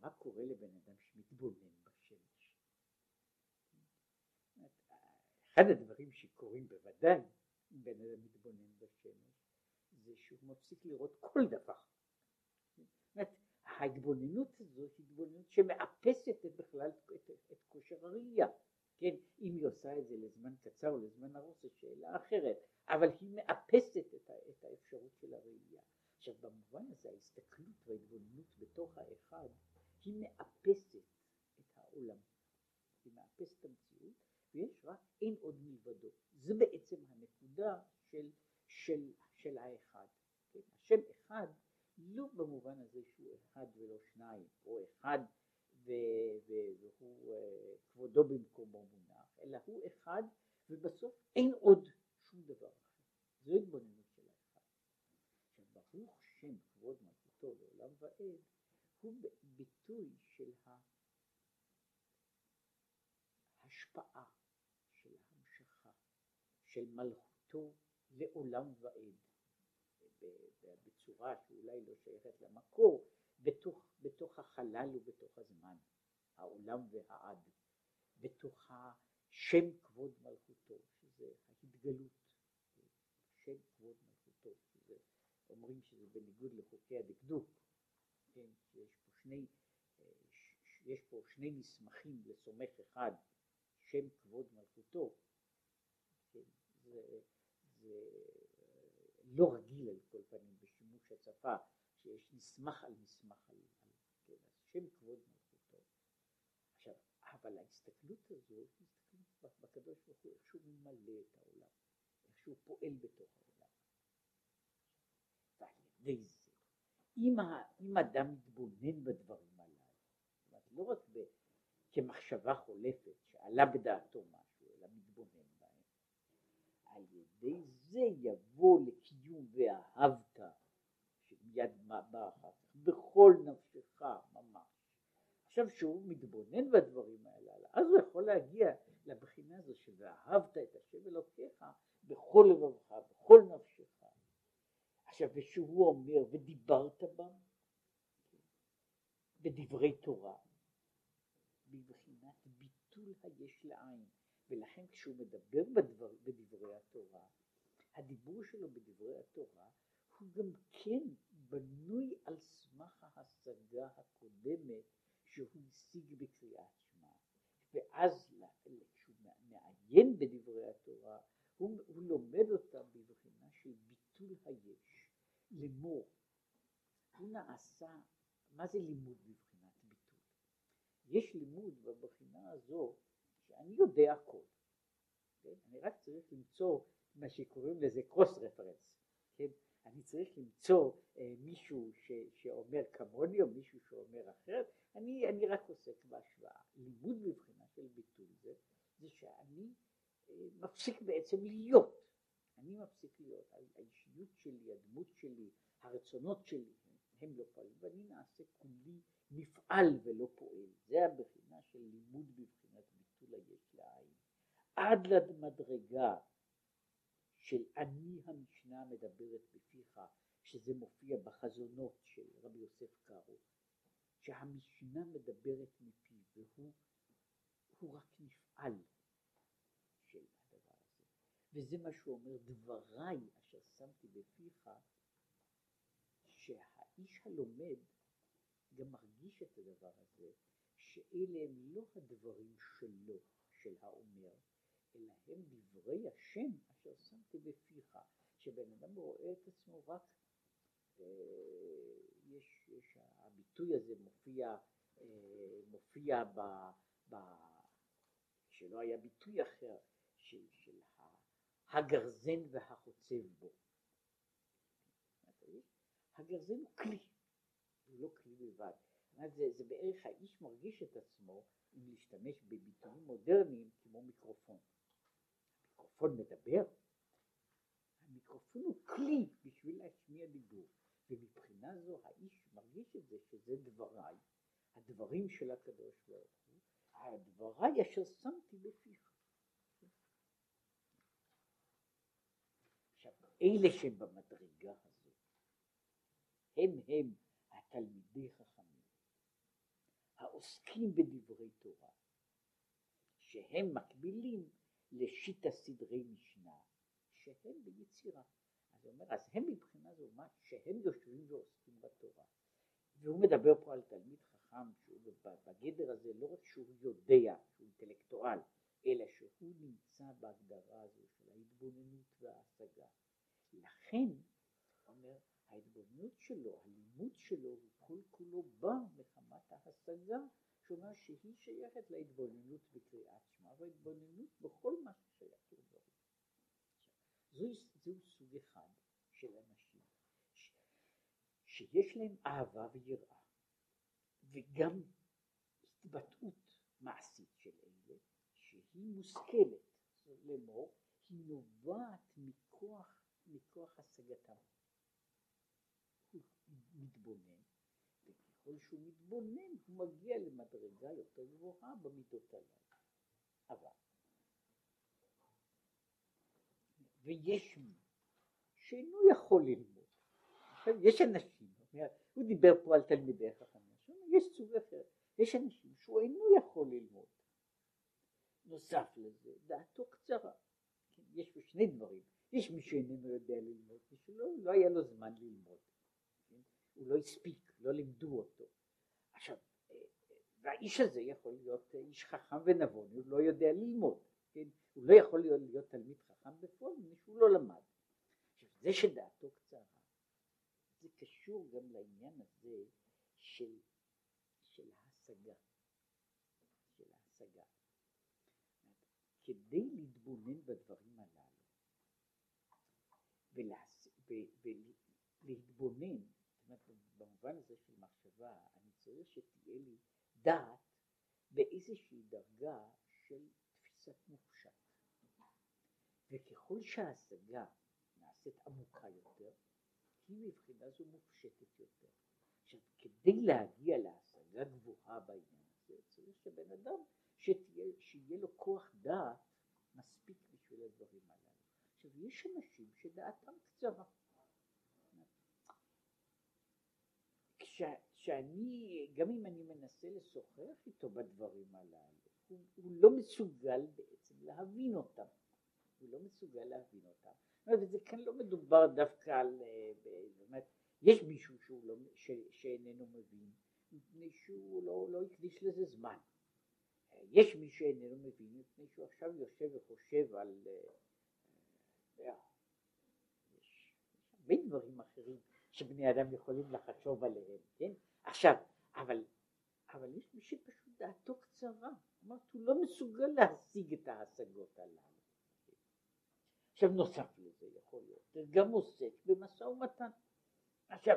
S1: מה קורה לבן אדם שמתבונן בשמש? אחד הדברים שקורים בוודאי אם בן אדם מתבונן בשמש זה שהוא מפסיק לראות כל דבר. זאת ההתבוננות הזו היא התבוננות שמאפסת בכלל את, את כושר הראייה. כן, אם היא עושה את זה לזמן קצר או לזמן ארוך זו שאלה אחרת, אבל היא מאפסת את, את האפשרות של הראייה. עכשיו במובן הזה ההסתכלות וההתבוננות בתוך האחד היא מאפסת את העולם, היא מאפסת את המציאות, ויש רק אין עוד מלבדו. זה בעצם הנקודה של, של, של האחד. כן? השם אחד לא במובן הזה שהוא אחד ולא שניים, או אחד והוא אה, כבודו במקומו מונח, אלא הוא אחד ובסוף אין עוד שום דבר אחר. זו התבוננות של האחד. עכשיו ברוך שם כבוד מלכותו לעולם ועד הוא ביטוי של ההשפעה, של ההמשכה, של מלכותו לעולם ועד, בצורה שאולי לא שייכת למקור, בתוך, בתוך החלל ובתוך הזמן, העולם והעד, בתוך השם כבוד מלכותו, שזה ההתגלות, שם כבוד מלכותו, שזה, אומרים שזה בניגוד לחוקי הדקדוק, כן, שיש פה שני, יש פה שני לסומך אחד, שם כבוד מלכותו, כן, זה, זה לא רגיל על כל פנים השפה, שיש מסמך על מסמך על, על כן, אז שם כבוד מלכותו. עכשיו, אבל ההסתכלות הזו היא הסתכלות בקדוש ברוך הוא, איך שהוא ממלא את העולם, איך שהוא פועל בתוך העולם. ועל ידי זה אם, אם אדם מתבונן בדברים הללו, זאת אומרת לא רק ב, כמחשבה חולפת שעלה בדעתו משהו, אלא מתבונן בהם, על ידי זה יבוא לקיום ואהבת, שמיד בא אחר כך, בכל נפשך ממש. עכשיו שהוא מתבונן בדברים האלה, אז הוא יכול להגיע לבחינה הזו ש"ואהבת את השם אלוקיך בכל לבבך, בכל נפשך. עכשיו, ושהוא אומר, ודיברת בם, בדברי תורה, בבחינת ביטול היש לעין, ולכן כשהוא מדבר בדבר, בדברי התורה, הדיבור שלו בדברי התורה הוא גם כן בנוי על סמך ההשגה הקודמת שהוא השיג בקריאת שמע, ואז כשהוא מעיין בדברי התורה, הוא, הוא לומד אותה בבחינה של ביטול היש. לימור, הוא נעשה, מה זה לימוד בבחינת ביטול? יש לימוד בבחינה הזו שאני יודע הכל, כן? אני רק צריך למצוא מה שקוראים לזה קרוס רפרנס, כן? אני צריך למצוא אה, מישהו ש, שאומר כמוני או מישהו שאומר אחרת, אני, אני רק עוסק בהשוואה. לימוד בבחינה של ביטול זה, זה שאני אה, מפסיק בעצם להיות. אני מפסיק להיות, האישיות שלי, הדמות שלי, הרצונות שלי, הם לא פועלים, ואני נעשה כולי מפעל ולא פועל. זה הבחינה של לימוד בבחינת ביטול היש לעין. עד למדרגה של אני המשנה מדברת בפיך, שזה מופיע בחזונות של רבי יוסף קארו, שהמשנה מדברת מפיו, והוא רק נפעל. וזה מה שהוא אומר, דבריי אשר שמתי בפיך, שהאיש הלומד גם מרגיש את הדבר הזה, שאלה הם לא הדברים שלו, של האומר, אלא הם דברי השם אשר שמתי בפיך, שבן אדם רואה את עצמו רק יש, יש, הביטוי הזה מופיע, מופיע ב, ב, שלא היה ביטוי אחר, של, של הגרזן והחוצב בו. הגרזן הוא כלי, הוא לא כלי בלבד. זה, זה בערך האיש מרגיש את עצמו אם להשתמש בביטויים מודרניים כמו מיקרופון. המיקרופון מדבר, המיקרופון הוא כלי בשביל להשמיע דיבור, ומבחינה זו האיש מרגיש את זה שזה דבריי, הדברים של הקדוש ברוך הוא, הדבריי אשר שמתי בפיך. עכשיו, אלה שבמדרגה הזו, הם הם התלמידי חכמים, העוסקים בדברי תורה, שהם מקבילים לשיטה סדרי משנה, שהם ביצירה. אז הוא אומר, אז הם מבחינה זו מה שהם יושבים ועוסקים בתורה. והוא מדבר פה על תלמיד חכם שהוא בגדר הזה לא רק שהוא יודע, שהוא אינטלקטואל, אלא שהוא נמצא בהגדרה הזו של ההתבוננות וההשגה. לכן, אומר, ההתבוננות שלו, הלימוד שלו, הוא כל כולו בא מחמת ההשגה, שאומר שהיא שייכת להתבוננות בקריאת שמע, וההתבוננות בכל מה ששייך לדברים. זהו, זהו סוג אחד של אנשים ש, שיש להם אהבה ויראה, וגם התבטאות מעשית של אלה, שהיא מושכלת, לאמור, היא נובעת מכוח, מכוח השגתם. הוא מתבונן, וככל שהוא מתבונן הוא מגיע למדרגה יותר גבוהה במידות הללו. אבל ויש מי שאינו יכול ללמוד. עכשיו יש אנשים, הוא דיבר פה על תלמידי חכמים, יש סוג אחר, יש אנשים שהוא אינו יכול ללמוד. נוסף לזה, דעתו קצרה. כן, יש פה שני דברים, יש מי שאיננו יודע ללמוד, מי שלא לא היה לו זמן ללמוד. כן? הוא לא הספיק, לא לימדו אותו. עכשיו, אה, אה, והאיש הזה יכול להיות איש חכם ונבון, הוא לא יודע ללמוד. כן? הוא לא יכול להיות, להיות תלמיד חכם בפועל, מפני שהוא לא למד. עכשיו, זה שדעתו קצרה, זה קשור גם לעניין הזה של, של ההשגה. של ההשגה. כדי להתבונן בדברים הללו ולהס... ו... ולהתבונן, במובן הזה של מחשבה, אני צריך שתהיה לי דעת באיזושהי דרגה של תפיסת מופשט. וככל שההשגה נעשית עמוקה יותר, היא מבחינה זו מופשטת יותר. עכשיו, כדי להגיע להשגה גבוהה בעניין הזה, צריך שבן אדם, שתהיה, שיהיה לו כוח דעת מספיק בשביל הדברים הללו. עכשיו, יש אנשים שדעתם קצרה. כשאני, גם אם אני מנסה לשוחח איתו בדברים הללו, הוא, הוא לא מסוגל בעצם להבין אותם. הוא לא מסוגל להבין אותם. וזה כאן לא מדובר דווקא על, אה, באמת, יש מישהו שהוא לא, ש, שאיננו מבין, מפני שהוא לא, לא הקדיש לזה זמן. יש מי שאיננו מבין, מפני שהוא עכשיו יושב וחושב על... אה, אה, יש הרבה דברים אחרים שבני אדם יכולים לחשוב עליהם, כן? עכשיו, אבל, אבל יש מי שפשוט דעתו קצרה. אמרת, הוא לא מסוגל להשיג את ההשגות הללו. עכשיו נוסף לזה יכול להיות, גם עוסק במשא ומתן. עכשיו,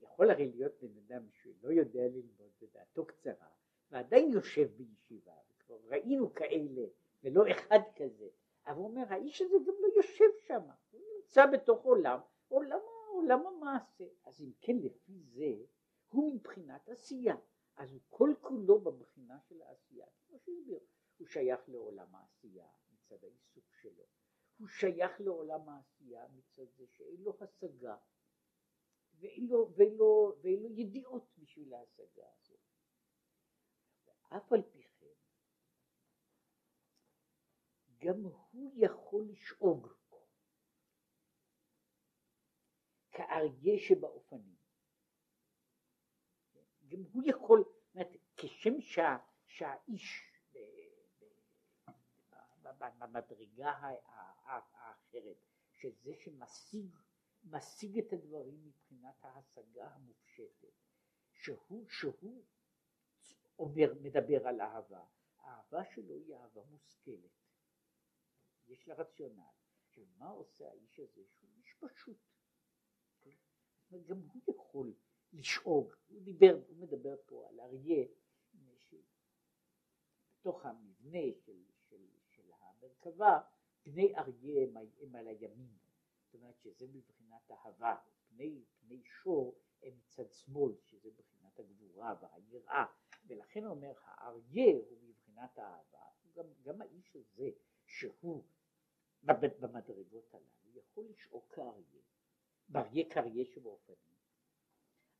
S1: יכול הרי להיות בן אדם שלא יודע ללמוד ודעתו קצרה, ועדיין יושב בישיבה, וכבר ראינו כאלה, ולא אחד כזה, אבל הוא אומר, האיש הזה גם לא יושב שם, הוא נמצא בתוך עולם, עולם, עולם המעשה. אז אם כן, לפי זה, הוא מבחינת עשייה. אז הוא כל כולו בבחינה של העשייה, כמו שהסביר, הוא שייך לעולם העשייה מצד העיסוק שלו, הוא שייך לעולם העשייה מצד זה שאין לו השגה ואין לו, ואין לו, ואין לו ידיעות בשביל ההשגה הזאת. ואף על פי כן, גם הוא יכול לשאוג כאריה שבאופנים. גם הוא יכול, אומרת, כשם שה, שהאיש במדרגה האחרת, שזה שמשיג משיג את הדברים מבחינת ההשגה המופשטת, שהוא, שהוא אומר, מדבר על אהבה, האהבה שלו היא אהבה מושכלת, יש לה רציונל. עכשיו מה עושה האיש הזה שהוא איש פשוט? כן? גם הוא יכול לשאוג, הוא דיבר, הוא מדבר פה על אריה בתוך המבנה של, של, של המרכבה, פני אריה הם, הם על הימין, זאת אומרת שזה מבחינת אהבה, פני, פני שור הם מצד שמאל, שזה מבחינת הגבורה והיראה, ולכן אומר האריה הוא מבחינת האהבה, גם, גם האיש הזה שהוא במדרגות הללו יכול לשאול כאריה, באריה כאריה שבאופנים,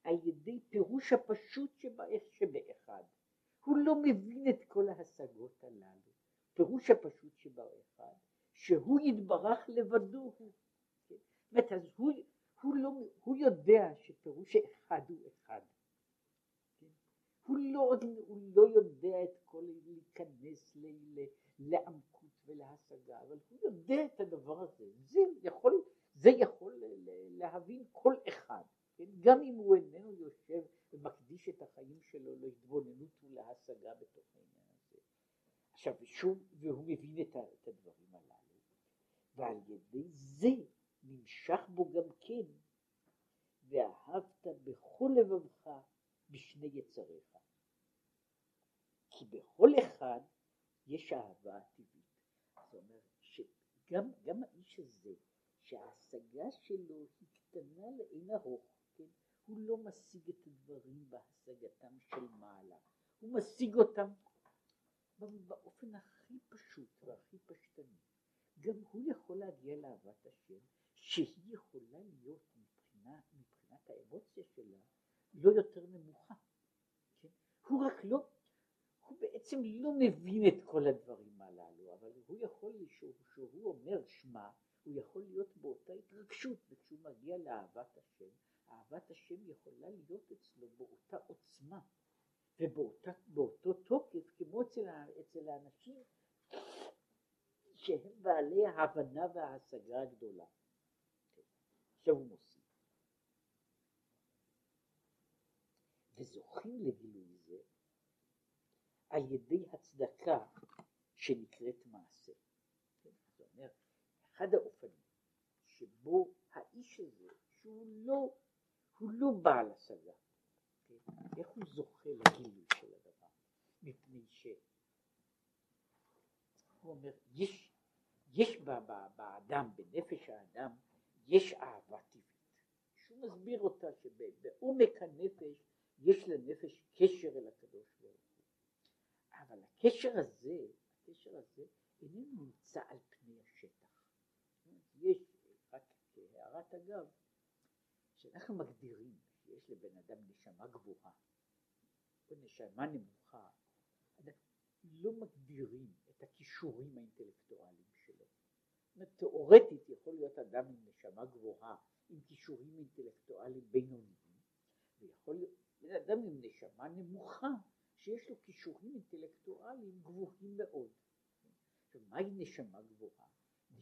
S1: על ידי פירוש הפשוט שבאחד. הוא לא מבין את כל ההשגות הללו. פירוש הפשוט שבאחד, שהוא יתברך לבדו הוא. זאת אז הוא, הוא, לא, הוא יודע שפירוש אחד הוא אחד. הוא, לא, הוא לא יודע את כל, להיכנס לעמקות ולהשגה, אבל הוא יודע את הדבר הזה. זה יכול, זה יכול להבין כל אחד. כן? גם אם הוא איננו יושב ומקדיש את החיים שלו להתבוננות ולהשגה בתוך העניין הזה. עכשיו שוב, והוא מבין את, הדברים הללו, ועל ידי זה נמשך בו גם כן, ואהבת בכל לבבך בשני יצריך. כי בכל אחד יש אהבה טבעית. זאת אומרת שגם האיש הזה, שההשגה שלו היא קטנה לאין ארוך, כן? הוא לא משיג את הדברים בהשגתם של מעלה, הוא משיג אותם באופן הכי פשוט והכי פשטני. גם הוא יכול להגיע לאהבת השם, שהיא יכולה להיות מבחינה, מבחינת האמוציה שלה לא יותר נמוכה. כן? הוא רק לא, הוא בעצם לא מבין את כל הדברים הללו, אבל הוא יכול, כשהוא אומר שמע, הוא יכול להיות באותה התרגשות, וכשהוא מגיע לאהבת השם, אהבת השם יכולה להיות אצלו באותה עוצמה ובאותו תוקף כמו אצל, אצל האנשים שהם בעלי ההבנה וההשגה הגדולה. עכשיו הוא מוסיף. וזוכים לגילוי זה על ידי הצדקה שנקראת אחד האופנים שבו האיש הזה, שהוא לא הוא לא בעל השגה. כן? איך הוא זוכה לגילוי של הדבר? מפני ש... הוא אומר, יש, יש באדם, בנפש האדם, יש אהבה טבעית. שהוא מסביר אותה שבעומק הנפש יש לנפש קשר אל הקדוש ברוך הוא. אבל הקשר הזה, הקשר הזה איננו נמצא על פני השטח. יש, רק כהערת אגב, כשאנחנו מגדירים שיש לבן אדם נשמה גבוהה או נשמה נמוכה, לא מגדירים את הכישורים האינטלקטואליים שלו. תאורטית יכול להיות אדם עם נשמה גבוהה, עם כישורים אינטלקטואליים בינוניים, ויכול להיות אדם עם נשמה נמוכה, שיש לו כישורים אינטלקטואליים גבוהים מאוד. עכשיו, מהי נשמה גבוהה?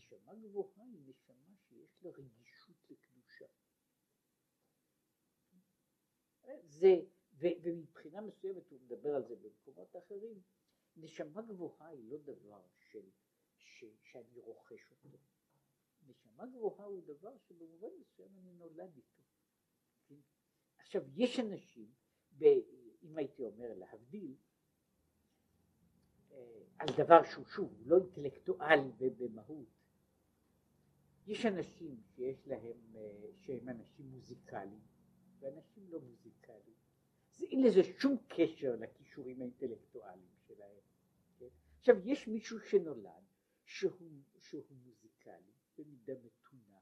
S1: נשמה גבוהה היא נשמה שיש לה רגישות לקדושה. זה, ו, ומבחינה מסוימת הוא מדבר על זה במקומות אחרים, נשמה גבוהה היא לא דבר של, ש, שאני רוכש אותו. נשמה גבוהה הוא דבר שבמובן מסוים אני נולד איתו. כן? עכשיו יש אנשים, ב, אם הייתי אומר להבדיל, אה, על דבר שהוא שוב לא אינטלקטואל במהות, יש אנשים שיש להם, אה, שהם אנשים מוזיקליים ואנשים לא מוזיקליים. זה, אין לזה שום קשר לכישורים האינטלקטואליים שלהם. כן? עכשיו יש מישהו שנולד שהוא, שהוא מוזיקלי במידה מתונה?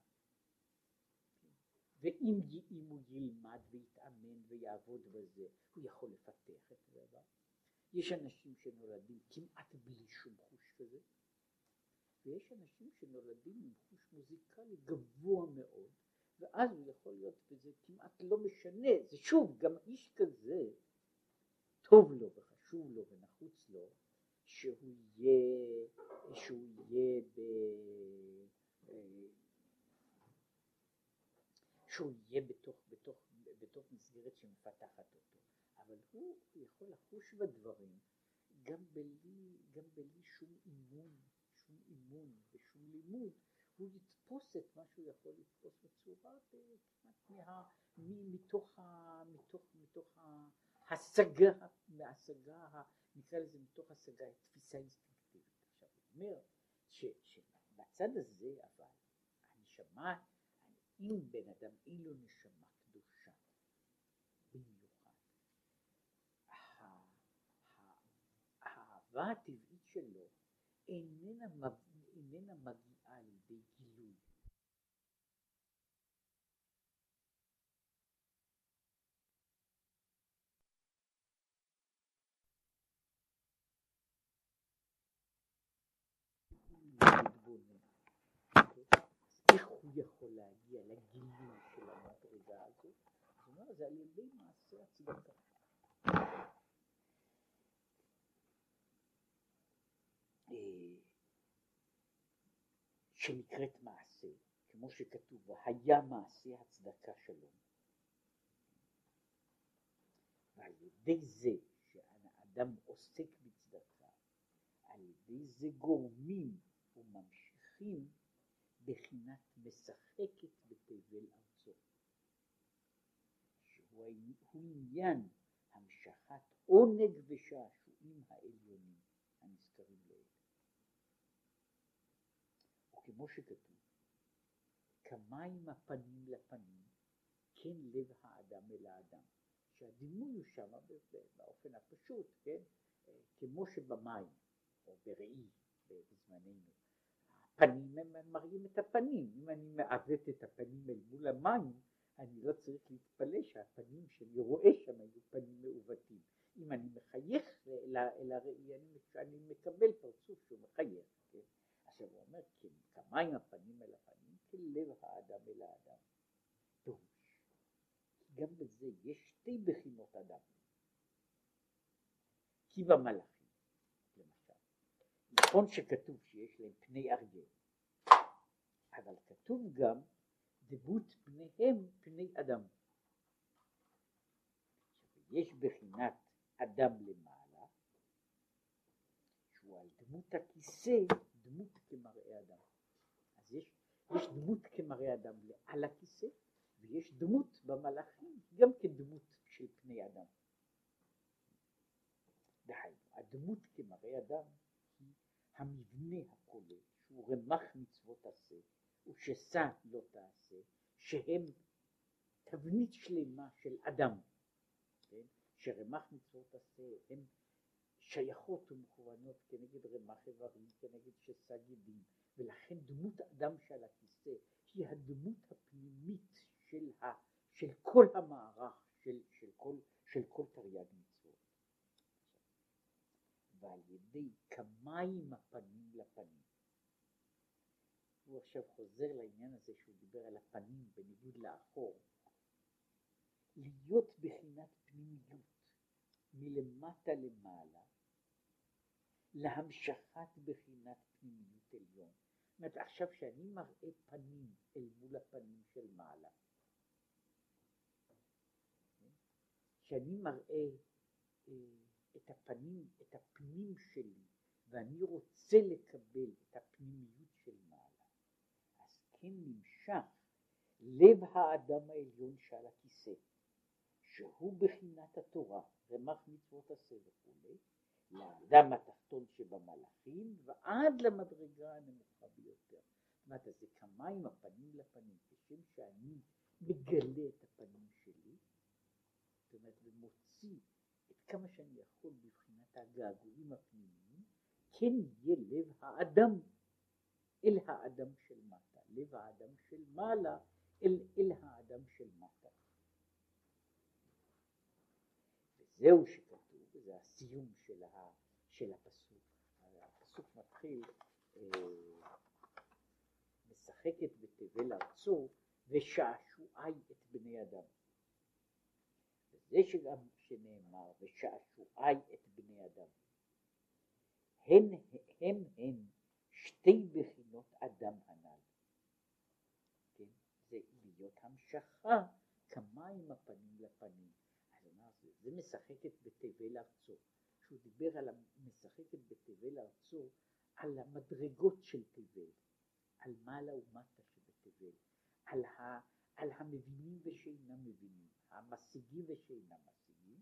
S1: ואם אם הוא ילמד ויתאמן ויעבוד בזה, הוא יכול לפתח את הדבר. יש אנשים שנולדים כמעט בלי שום חוש כזה, ויש אנשים שנולדים עם חוש מוזיקלי גבוה מאוד, ואז הוא יכול להיות, וזה כמעט לא משנה, זה שוב, גם איש כזה, טוב לו וחשוב לו ונחוץ לו, שהוא יהיה, שהוא יהיה ב... שהוא יהיה בתוך, בתוך, בתוך מסגרת שמפתחת אותו, אבל הוא יכול לחוש בדברים גם בלי, גם בלי שום אימון, שום אימון ושום לימוד, הוא יתפוס את מה שהוא יכול לתפוס בצורה כמעט מה, מתוך, ה, מתוך, מתוך ההשגה, מההשגה, נקרא לזה מתוך השגה, תפיסה אינסטינקטיבית. עכשיו הוא אומר שבצד הזה אבל הנשמה, אם בן אדם אין לו נשמה קדושה במיוחד, האהבה הטבעית שלו איננה, איננה מגיעה לידי גילוי. איך הוא יכול להגיע לגילוי של המדרגה הזאת? זאת אומרת, זה על ידי מעשה הצדקה. שנקראת מעשה, כמו שכתוב, היה מעשה הצדקה שלום. ועל ידי זה שהאדם עוסק בצדקה, על ידי זה גורמים וממשיכים בחינת משחקת בתבל ארצו, שהוא עניין המשכת עונג ושעשועים העליונים כמו שכתוב, כמים הפנים לפנים, כן לב האדם אל האדם. שהדימוי הוא שם באופן הפשוט, כן? כמו שבמים, או בראי בזמננו, הפנים הם מראים את הפנים. אם אני מעוות את הפנים אל מול המים, אני לא צריך להתפלא שהפנים שאני רואה שם היו פנים מעוותים. אם אני מחייך אל הראי, אני מקבל פרצוף שהוא מחייך. כן? עכשיו הוא אומר, כמים הפנים אל הפנים, כלב האדם אל האדם. פירוש. גם בזה יש שתי בחינות אדם. כי במלאכים, למשל, נכון שכתוב שיש להם פני אריה, אבל כתוב גם דמות פניהם פני אדם. יש בחינת אדם למעלה, שהוא על דמות הכיסא דמות כמראה אדם. אז יש, יש דמות כמראה אדם על הכיסא, ויש דמות במלאכים גם כדמות של פני אדם. דהיינו, הדמות כמראה אדם היא המבנה הכולל, שהוא רמ"ח מצוות עשה, וששא לא תעשה, שהם תבנית שלמה של אדם, כן? שרמ"ח מצוות עשה הם שייכות ומכוונות כנגד רמ"ח איברים, כנגד שס"ה גידים, ולכן דמות אדם שעל הכיסא היא הדמות הפנימית של, ה, של כל המערך, של, של, כל, של כל תרי"ג מצוות. ועל ידי כמים הפנים לפנים. הוא עכשיו חוזר לעניין הזה שהוא דיבר על הפנים בניגוד לאחור. להיות בחינת פנימיות מלמטה למעלה להמשכת בחינת פנימיות עליון. זאת אומרת, עכשיו שאני מראה פנים אל מול הפנים של מעלה, שאני מראה אה, את הפנים, את הפנים שלי, ואני רוצה לקבל את הפנימיות של מעלה, אז כן נמשך לב האדם העליון שעל הכיסא, שהוא בחינת התורה, רמ"ח מצוות עשה וכולי, לאדם התחתון שבמלאכים ועד למדרגה הנמוכה ביותר. זאת אומרת, זה כמים הפנים לפנים, כשם שאני מגלה את הפנים שלי, זאת אומרת, ומוציא את כמה שאני יכול בבחינת הגעגועים הפנימיים, כן יהיה לב האדם אל האדם של מטה, לב האדם של מעלה אל, אל האדם של מטה. וזהו וזה הסיום של, ה, של הפסוק. הפסוק מתחיל, אה, משחקת בתבל ארצו ושעשועי את בני אדם. וזה שגם שנאמר ושעשועי את בני אדם. הן הם הם שתי בחינות אדם הנ"ל. כן? זה להיות המשכה כמים הפנים לפנים. זה, משחקת בתבל ארצו. כשהוא דיבר על המשחקת בתבל ארצו, על המדרגות של תבל, על מעלה ומטה שבתבל, על, ה, על המבינים ושאינם מבינים, המשיגים ושאינם משיגים,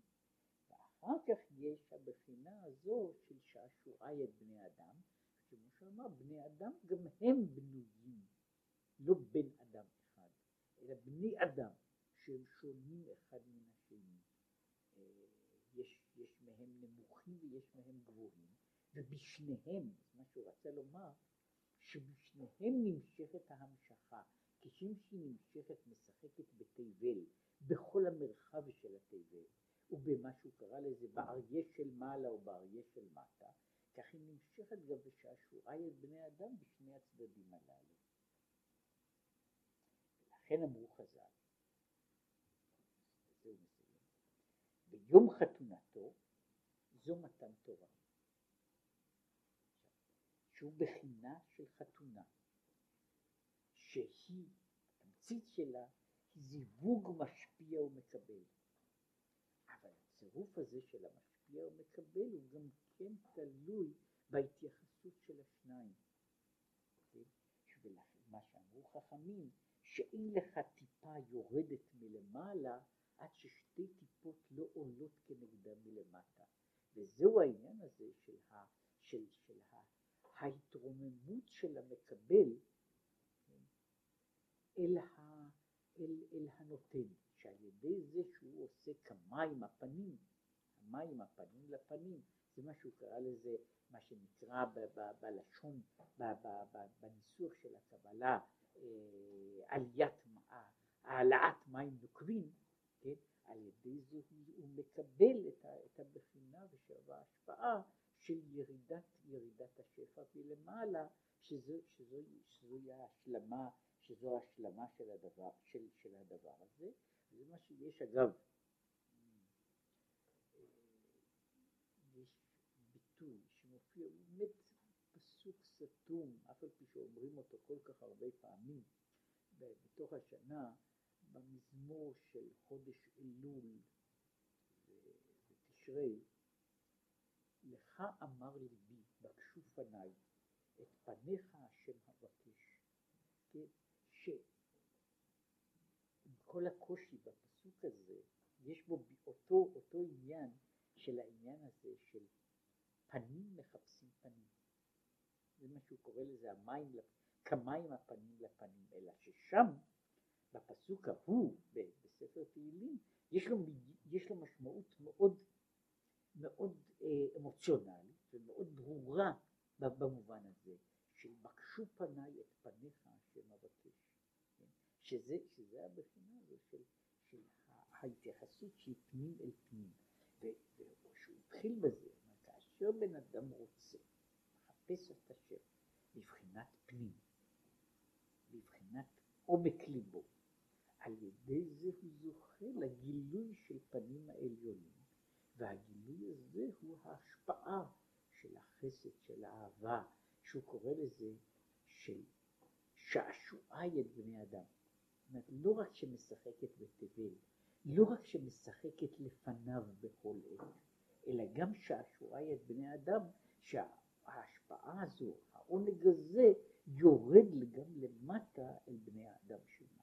S1: ואחר כך יש הבחינה הזו של שעשועי את בני אדם, כמו שאמר, בני אדם גם הם בנויים, לא בן אדם אחד, אלא בני אדם שהם שונים אחד מן יש, יש מהם נמוכים ויש מהם גבוהים, ובשניהם, מה שהוא רצה לומר, שבשניהם נמשכת ההמשכה, כשם שהיא נמשכת משחקת בתבל, בכל המרחב של התבל, ובמה שהוא קרא לזה באריה של מעלה או באריה של מטה, כך היא נמשכת גם בשעשועי את בני אדם בשני הצדדים הללו. ולכן אמרו חז"ל, ביום חתונתו זו מתן תורה. שהוא בחינה של חתונה, שהיא, התמצית שלה, זיווג משפיע ומקבל. אבל הצירוף הזה של המשפיע ומקבל הוא גם כן תלוי בהתייחסות של השניים. כן? מה שאמרו חכמים, שאין לך טיפה יורדת מלמעלה עד ששתי טיפות לא עולות כנגדה מלמטה. וזהו העניין הזה של, ה, של, של ה, ההתרוממות של המקבל אל, ה, אל, אל הנותן, שעל ידי זה שהוא עושה כמים הפנים, המים הפנים לפנים, זה מה שהוא קרא לזה, מה שנקרא ב, ב, בלשון, ב, ב, ב, בניסוח של הקבלה, אה, עליית, העלאת מים נוקבים, כן? על ידי זה הוא מקבל את, ה, את הבחינה וההשפעה של ירידת, ירידת השפע מלמעלה, שזו, שזו, שזו ההשלמה, שזו ההשלמה של הדבר, של, של הדבר הזה. זה מה שיש אגב, יש ביטוי שמופיע באמת פסוק סתום, אף על פי שאומרים אותו כל כך הרבה פעמים בתוך השנה, במזמור של חודש אלול ותשרי, לך אמר ליבי, בקשו פניי, את פניך השם אבקש. שעם כל הקושי בפסוק הזה, יש בו אותו, אותו עניין של העניין הזה של פנים מחפשים פנים. זה מה שהוא קורא לזה המים, כמים הפנים לפנים, אלא ששם בפסוק ההוא בספר תהילים, יש לו, יש לו משמעות מאוד, מאוד אה, אמוציונלית ומאוד ברורה במובן הזה, של בקשו פניי את פניך השם אבקש, כן? שזה, שזה הבחינה הזו של, של ההתייחסות של פנים אל פנים, וכשהוא התחיל בזה, כאשר בן אדם רוצה, מחפש את השם, בבחינת פנים, בבחינת עומק ליבו, על ידי זה הוא זוכה לגילוי של פנים העליונים, והגילוי הזה הוא ההשפעה של החסד, של האהבה, שהוא קורא לזה של שעשועי את בני אדם. זאת אומרת, לא רק שמשחקת בתבל, לא רק שמשחקת לפניו בכל עת, אלא גם שעשועי את בני אדם, שההשפעה הזו, העונג הזה, יורד גם למטה אל בני האדם שלנו.